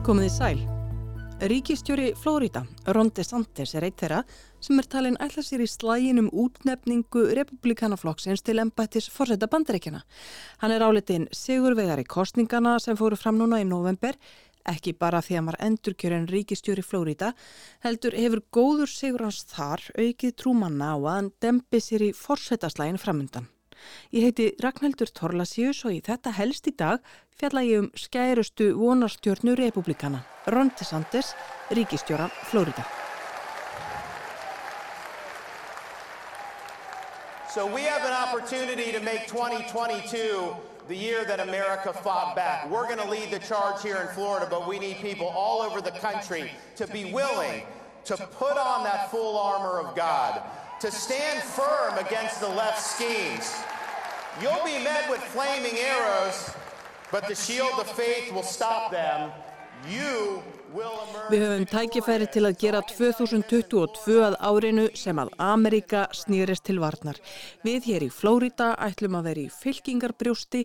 Komið í sæl. Ríkistjóri Flórida, Ron DeSantis, er eitt þeirra sem er talin ætla sér í slægin um útnefningu republikanaflokksins til embættis fórseta bandaríkjana. Hann er áletinn sigurvegar í kostningana sem fóru fram núna í november, ekki bara því að maður endurkjörinn ríkistjóri Flórida, heldur hefur góður sigur hans þar aukið trúmanna á að hann dempi sér í fórsetaslægin framundan. Ég heiti Ragnhildur Torlasíus og í þetta helst í dag fjalla ég um skærustu vonarstjórnu republikana, Ron DeSantis, ríkistjóra Flórida. So we have an opportunity to make 2022 the year that America fought back. We're going to lead the charge here in Florida, but we need people all over the country to be willing to put on that full armor of God, to stand firm against the left schemes. You'll be met with flaming arrows, but the shield of faith will stop them. You Við höfum tækifæri til að gera 2022 að árinu sem að Amerika snýrist til varnar. Við hér í Flórida ætlum að vera í fylkingarbrjósti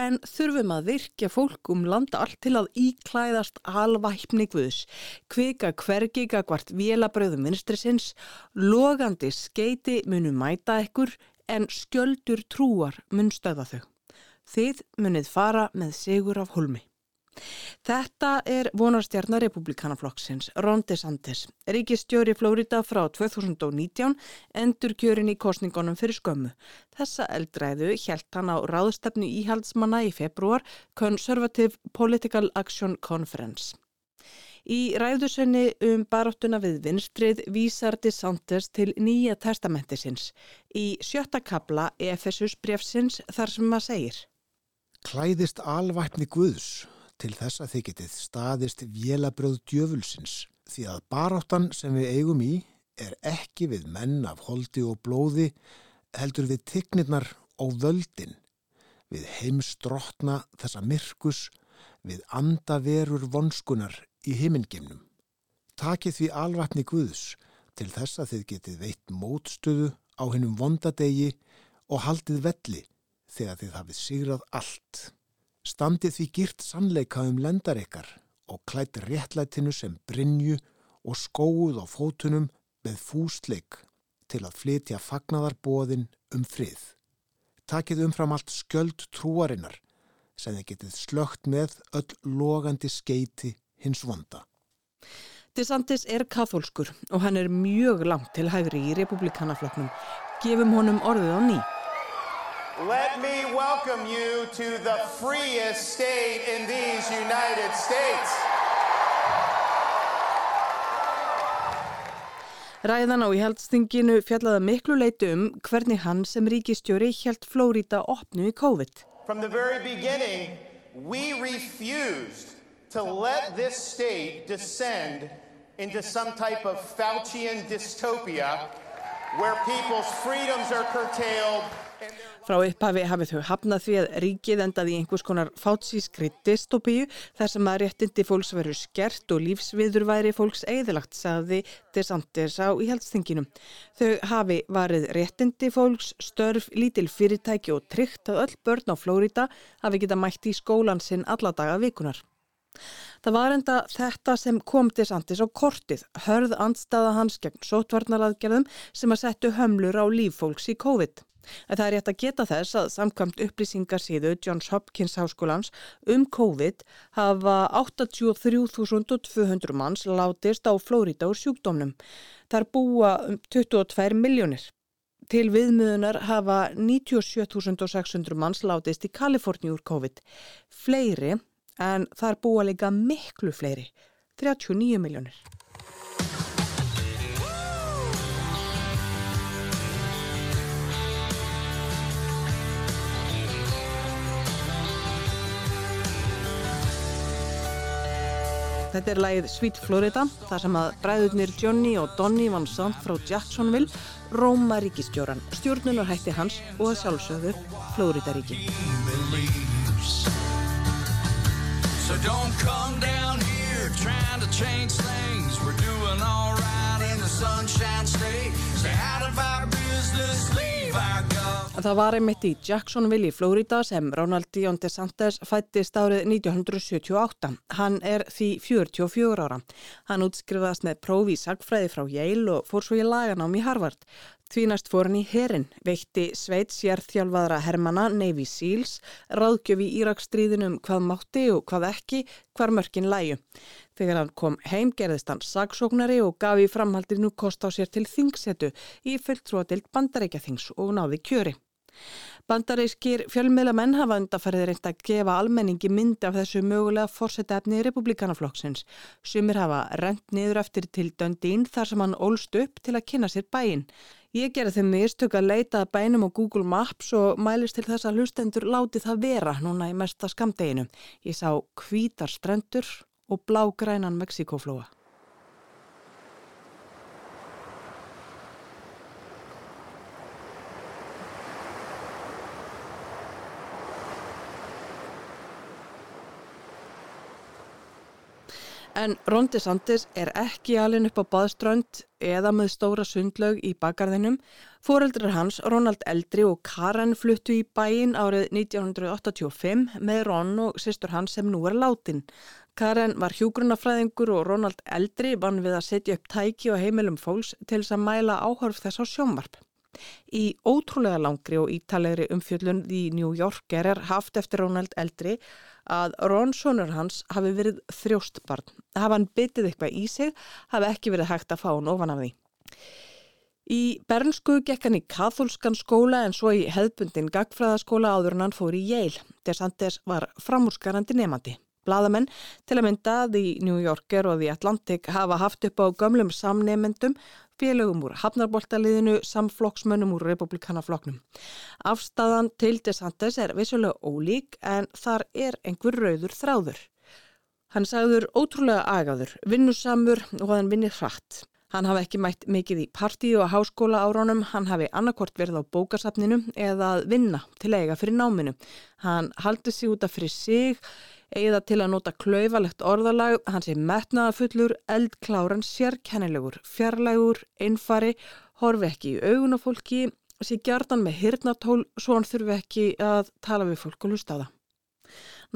en þurfum að virkja fólk um landa allt til að íklæðast alvæpni guðs. Kvika hvergiga hvart vélabröðum vinstrisins, logandi skeiti munum mæta ekkur en skjöldur trúar mun stöða þau. Þið munið fara með sigur af holmi. Þetta er vonarstjarnar republikanaflokksins, Ron DeSantis. Ríkistjóri Flórida frá 2019 endur kjörin í kostningunum fyrir skömmu. Þessa eldræðu hjælt hann á ráðstefnu íhaldsmanna í februar Conservative Political Action Conference. Í ræðusunni um baróttuna við vinstrið vísar DeSantis til nýja testamentisins í sjötta kabla Efesus brefsins þar sem maður segir. Klæðist alvætni Guðs til þess að þið getið staðist vélabröð djöfulsins því að baráttan sem við eigum í er ekki við menn af holdi og blóði heldur við tignirnar og völdin, við heimstrotna þessa myrkus, við andaverur vonskunar í heimingemnum. Takið því alvatni Guðs til þess að þið getið veitt mótstöðu á hennum vondadegi og haldið velli þegar þið hafið sigrað allt. Standið því girt sannleika um lendar ykkar og klætt réttlætinu sem brinju og skóuð á fótunum með fúsleik til að flytja fagnadarbóðin um frið. Takið umfram allt skjöld trúarinnar sem þið getið slögt með öll logandi skeiti hins vonda. DeSantis er kathólskur og hann er mjög langt til hægri í republikanafloknum. Gefum honum orðið á ný. Let me welcome you to the freest state in these United States. Ræðan á íhaldstinginu fjallaða miklu leiti um hvernig hann sem ríkistjóri hjælt Flórida opnu í COVID. From the very beginning, we refused to let this state descend into some type of Faucian dystopia where people's freedoms are curtailed Frá upphafi hafið þau hafnað því að ríkið endaði í einhvers konar fátsískri dystopíu þar sem að réttindi fólks veru skert og lífsviðurværi fólks eðilagt, sagði DeSantis á íhaldstinginum. Þau hafi varið réttindi fólks, störf, lítil fyrirtæki og tryggt að öll börn á Flórida hafi geta mætt í skólan sinn alla daga vikunar. Það var enda þetta sem kom DeSantis á kortið, hörð andstaða hans gegn sótvarnaraðgerðum sem að settu hömlur á líffólks í COVID. En það er rétt að geta þess að samkvæmt upplýsingarsíðu Johns Hopkins Háskólans um COVID hafa 83.200 manns látist á Flórida úr sjúkdómnum. Það er búa um 22 miljónir. Til viðmiðunar hafa 97.600 manns látist í Kaliforni úr COVID. Fleiri en það er búa líka miklu fleiri, 39 miljónir. Þetta er lægið Sweet Florida, þar sem að bræðurnir Johnny og Donny Van Sant frá Jacksonville róma ríkistjóran, stjórnunar hætti hans og að sjálfsögðu Florida ríki. Don't come down here trying to change things. We're doing all right in the sunshine state. Stay out of our business, leave our God. Það var einmitt í Jacksonville í Florida sem Ronald Dion DeSantis fættist árið 1978. Hann er því 44 ára. Hann útskrifaðast með prófi í sagfræði frá Yale og fór svo í laganám í Harvard. Því næst fór hann í herin, veitti Sveits jærþjálfaðra Hermanna Navy Seals, ráðgjöf í Íraksstríðinum hvað mátti og hvað ekki, hvar mörkin læju. Þegar hann kom heim gerðist hann sagsóknari og gaf í framhaldinu kost á sér til þingsetu í fulltrúadild bandarækjathings og náði kjöri. Bandarískir fjölmiðlamenn hafa undarfærið reynd að gefa almenningi myndi af þessu mögulega fórsetefni republikanaflokksins. Sumir hafa rent niður eftir til döndín þar sem hann ólst upp til að kynna sér bæinn. Ég gerði þeim mistök að leita bænum á Google Maps og mælist til þess að hlustendur láti það vera núna í mesta skamdeginu. Ég sá hvítar strendur og blágrænan Mexikoflóa. En Rondi Sandis er ekki alin upp á baðströnd eða með stóra sundlaug í bakarðinum. Fóreldrar hans, Ronald Eldri og Karen fluttu í bæin árið 1985 með Ron og sýstur hans sem nú er látin. Karen var hjúgrunafræðingur og Ronald Eldri vann við að setja upp tæki og heimilum fólks til þess að mæla áhörf þess á sjónvarp. Í ótrúlega langri og ítalegri umfjöllun í New Yorker er haft eftir Ronald Eldri að Ron sonur hans hafi verið þrjóstbarn. Hafa hann byttið eitthvað í sig, hafi ekki verið hægt að fá hann ofan af því. Í Bernsku gekk hann í katholskan skóla en svo í hefðbundin gagfræðaskóla áður en hann fór í Yale. Desantes var framúrskarandi nefandi. Blaðamenn til að mynda því New Yorker og því Atlantic hafa haft upp á gömlum samnefendum félögum úr hafnarboltaliðinu samflokksmönnum úr republikanaflokknum. Afstæðan til DeSantis er vissulega ólík en þar er einhver rauður þráður. Hann sagður ótrúlega agaður, vinnusamur og hann vinnir hratt. Hann hafi ekki mætt mikið í partíu og háskóla áránum, hann hafi annarkort verið á bókasafninu eða að vinna til eiga fyrir náminu. Hann haldi sig út af fyrir sig eða til að nota klaufalegt orðalag, hann sé metnaðafullur, eldkláran, sérkennilegur, fjarlægur, einfari, horfi ekki í augun á fólki, sé gjartan með hirnatól svo hann þurfi ekki að tala við fólk og hlusta á það.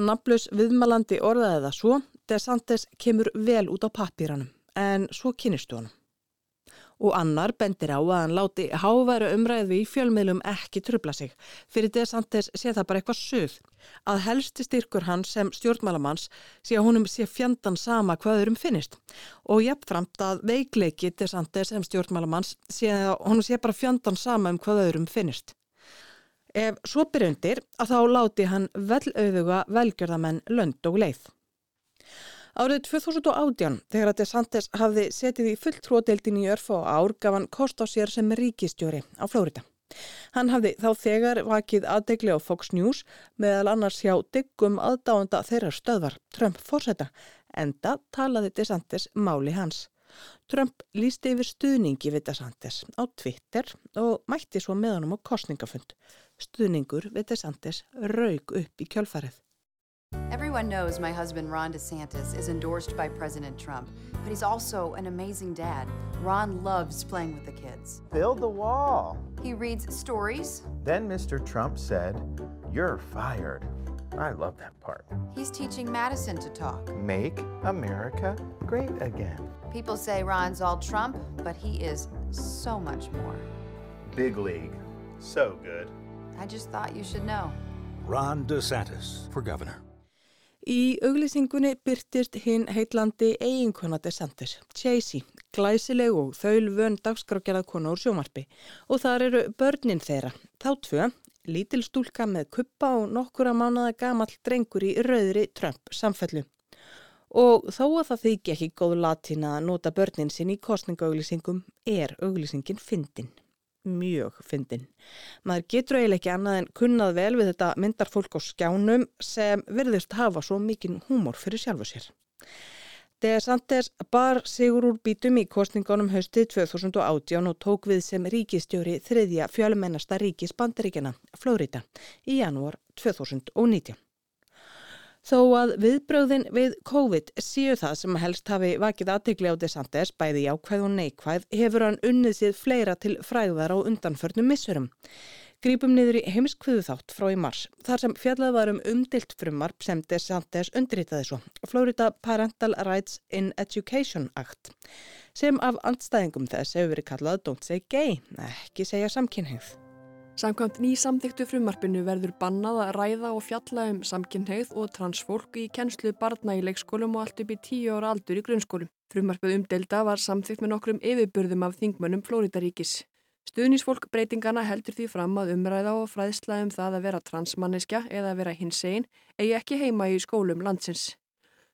Naflus viðmalandi orðaði það svo, DeSantis kemur vel út á pappíranum, en svo kynistu honum og annar bendir á að hann láti háværu umræðu í fjölmiðlum ekki trubla sig. Fyrir DeSantis sé það bara eitthvað söð. Að helsti styrkur hans sem stjórnmálamanns sé að honum sé fjandan sama hvaðurum finnist og jafnframt að veikleiki DeSantis sem stjórnmálamanns sé að honum sé bara fjandan sama um hvaðurum finnist. Ef svo byrjundir að þá láti hann vel auðuga velgjörðamenn lönd og leið. Árið 2018, þegar að DeSantis hafði setið í fulltróðdeildin í örf og ár, gaf hann kost á sér sem ríkistjóri á Flórida. Hann hafði þá þegar vakið aðdegli á Fox News meðal annars hjá diggum aðdáanda þeirra stöðvar, Trump fórseta, enda talaði DeSantis máli hans. Trump lísti yfir stuðningi við DeSantis á Twitter og mætti svo með honum á kostningafund. Stuðningur við DeSantis raug upp í kjölfarið. Everyone knows my husband Ron DeSantis is endorsed by President Trump, but he's also an amazing dad. Ron loves playing with the kids. Build the wall. He reads stories. Then Mr. Trump said, You're fired. I love that part. He's teaching Madison to talk. Make America great again. People say Ron's all Trump, but he is so much more. Big league. So good. I just thought you should know. Ron DeSantis for governor. Í auglýsingunni byrtist hinn heitlandi eiginkona DeSantis, Chasey, glæsileg og þaul vön dagskrákjarað konu úr sjómarpi og þar eru börnin þeirra, þá tvö, lítil stúlka með kuppa og nokkura mánada gamall drengur í rauðri Trump samfellu. Og þó að það þykja ekki góð latína að nota börnin sinn í kostningaauglýsingum er auglýsingin fyndin mjög fyndin. Maður getur eiginlega ekki annað en kunnað vel við þetta myndarfólk á skjánum sem verðist hafa svo mikinn húmor fyrir sjálfu sér. DeSantis bar sigur úr bítum í kostningunum haustið 2018 og tók við sem ríkistjóri þriðja fjölmennasta ríkis bandaríkjana, Flórida, í janúar 2019. Þó að viðbröðin við COVID séu það sem helst hafi vakið aðtegli á DeSantis bæði ákvæð og neikvæð hefur hann unnið sér fleira til fræðar á undanförnum missurum. Grípum niður í heimskviðu þátt frá í mars, þar sem fjallað var um umdilt frumarp sem DeSantis undirritaði svo, Florida Parental Rights in Education Act, sem af andstæðingum þess hefur verið kallað Don't Say Gay, ekki segja samkynhengð. Samkvæmt ný samþyktu frumarpinu verður bannað að ræða og fjalla um samkynneið og transfólk í kennslu barna í leikskólum og allt upp í tíu ára aldur í grunnskólum. Frumarpið umdelda var samþykt með nokkrum yfirbörðum af þingmönnum Flórítaríkis. Stuðnisfólk breytingana heldur því fram að umræða og fræðsla um það að vera transmanniska eða að vera hinsegin eigi ekki heima í skólum landsins.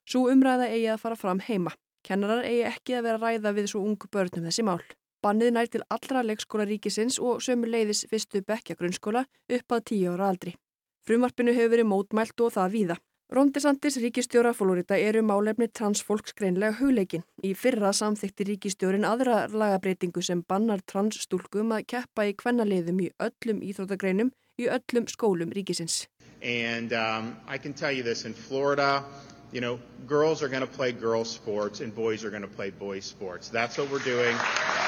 Svo umræða eigi að fara fram heima. Kennarar eigi ekki að vera ræða við svo ungu börnum þessi mál. Bannið nær til allra leikskóla ríkisins og sömu leiðis fyrstu bekja grunnskóla upp að tíu ára aldri. Frumarpinu hefur verið mótmælt og það víða. Róndisandis ríkistjóra Florida eru málefni transfólks greinlega hugleikin. Í fyrra samþykti ríkistjórin aðra lagabreitingu sem bannar transstúlkum að keppa í kvennaliðum í öllum íþróttagreinum í öllum skólum ríkisins. And um, I can tell you this, in Florida, you know, girls are going to play girls sports and boys are going to play boys sports. That's what we're doing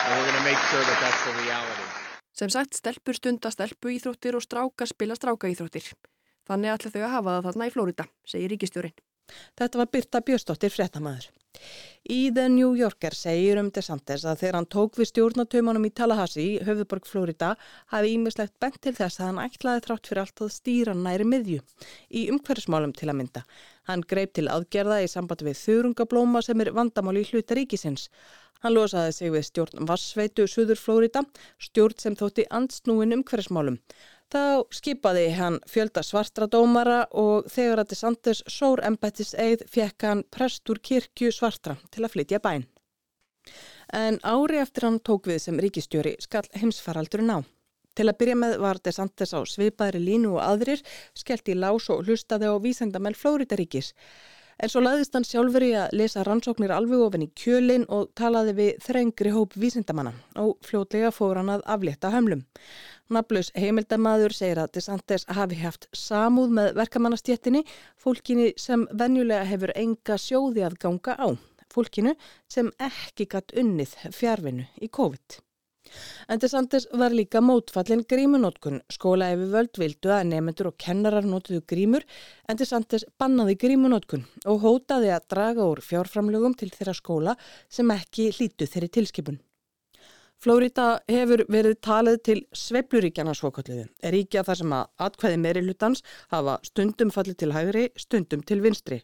and we're going to make sure that that's the reality. Sem sagt, stelpur stunda stelpu íþróttir og stráka spila stráka íþróttir. Þannig ætla þau að hafa það þarna í Flórida, segir ríkistjórin. Þetta var Birta Björstóttir fréttamaður. Í The New Yorker segir um DeSantis að þegar hann tók við stjórnatömanum í Tallahassee, höfðuborg Flórida, hafi ímislegt bent til þess að hann ætlaði þrátt fyrir allt að stýra næri miðju í umhverfsmálum til að mynda. Hann greip til aðgerða í samband við þurungablóma sem er vandamáli í hluta ríkisins. Hann losaði sig við stjórn Vassveitu Suður Flórida, stjórn sem þótti andsnúin umhverfsmálum. Þá skipaði hann fjölda svartra dómara og þegar að DeSantis sór embættis eið fekk hann prestur kirkju svartra til að flytja bæn. En ári eftir hann tók við sem ríkistjóri skall heimsfaraldurinn á. Til að byrja með var DeSantis á svipaðri línu og aðrir, skellt í lás og hlustaði á vísendamenn Flóridaríkis. En svo laðist hann sjálfur í að lesa rannsóknir alveg ofin í kjölinn og talaði við þrengri hóp vísindamanna og fljótlega fór hann að aflétta hömlum. Naflus heimildamaður segir að DeSantis hafi haft samúð með verkamannastjettinni, fólkinni sem venjulega hefur enga sjóði að ganga á, fólkinu sem ekki gatt unnið fjárvinu í COVID. En DeSantis var líka mótfallin grímunótkun. Skóla yfir völd vildu að nefnendur og kennarar nótuðu grímur en DeSantis bannaði grímunótkun og hótaði að draga úr fjárframlögum til þeirra skóla sem ekki hlítu þeirri tilskipun. Flórida hefur verið talið til svepluríkjana svokalliðu. Er ríkja þar sem að atkvæði meiri hlutans hafa stundum fallið til hægri, stundum til vinstri.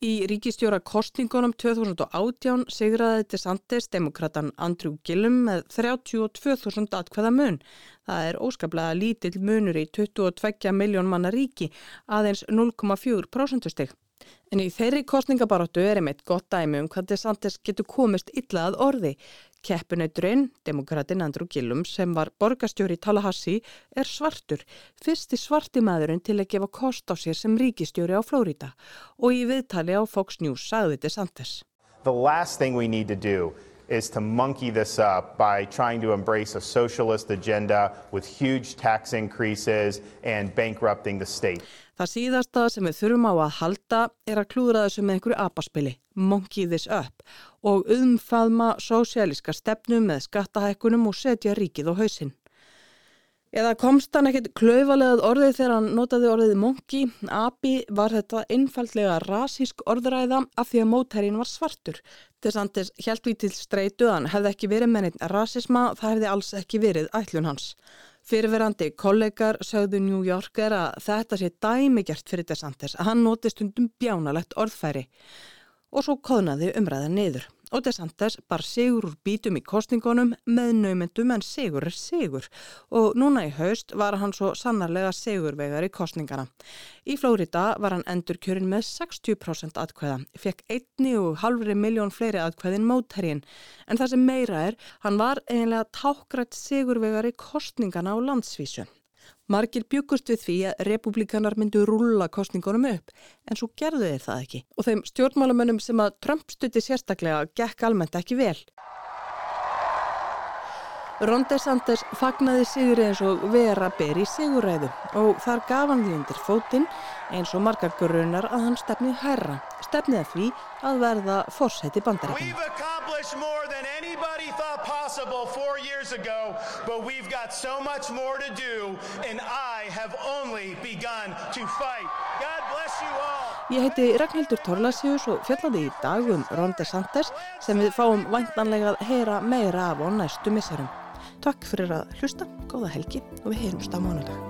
Í ríkistjóra kostningunum 2018 sigraði DeSantis demokratan Andrew Gillum með 32.000 atkvæða mun. Það er óskaplega lítill munur í 22 miljón manna ríki, aðeins 0,4% stygg. En í þeirri kostningabaróttu er einmitt gott dæmi um hvað DeSantis getur komist illa að orði. Keppunauturinn, demokratin Andrew Gillum, sem var borgastjóri í Tallahassee, er svartur. Fyrsti svarti maðurinn til að gefa kost á sér sem ríkistjóri á Flórida og í viðtali á Fox News sagði DeSantis. The last thing we need to do is to monkey this up by trying to embrace a socialist agenda with huge tax increases and bankrupting the state. Það síðasta sem við þurfum á að halda er að klúðra þessu með einhverju apaspili, monkey this up, og umfaðma sósialíska stefnu með skattahækkunum og setja ríkið á hausinn. Eða komst hann ekkert klauvalegað orðið þegar hann notaði orðið monkey, api, var þetta einfallega rasísk orðræða af því að mótærin var svartur. Þess við til streytuðan hefði ekki verið með neitt rasisma, það hefði alls ekki verið ætlun hans. Fyrirverandi kollegar sögðu New Yorker að þetta sé dæmigjart fyrir DeSantis að hann noti stundum bjánalegt orðfæri og svo koðnaði umræða niður og DeSantis bar sigur úr bítum í kostningunum með naumendum en sigur er sigur og núna í haust var hann svo sannarlega sigurvegar í kostningana. Í Flórida var hann endur kjörin með 60% atkvæða, fekk einni og halvri miljón fleiri atkvæðin mótherrin en það sem meira er, hann var eiginlega tákgrætt sigurvegar í kostningana á landsvísu. Margir byggust við því að republikanar myndu rúla kostningunum upp en svo gerðu þeir það ekki og þeim stjórnmálamönnum sem að Trump stutti sérstaklega gekk almennt ekki vel. Ron DeSantis fagnaði sigur eins og vera ber í siguræðu og þar gaf hann því undir fótinn eins og margar grunar að hann stefni hærra, stefnið að því að verða fórsæti all. Ég heiti Ragnhildur Torlasius og fjallaði í dag um Ron DeSantis sem við fáum væntanlega að heyra meira af á næstu misserum. Takk fyrir að hlusta, góða helgi og við heyrumst á mánudag.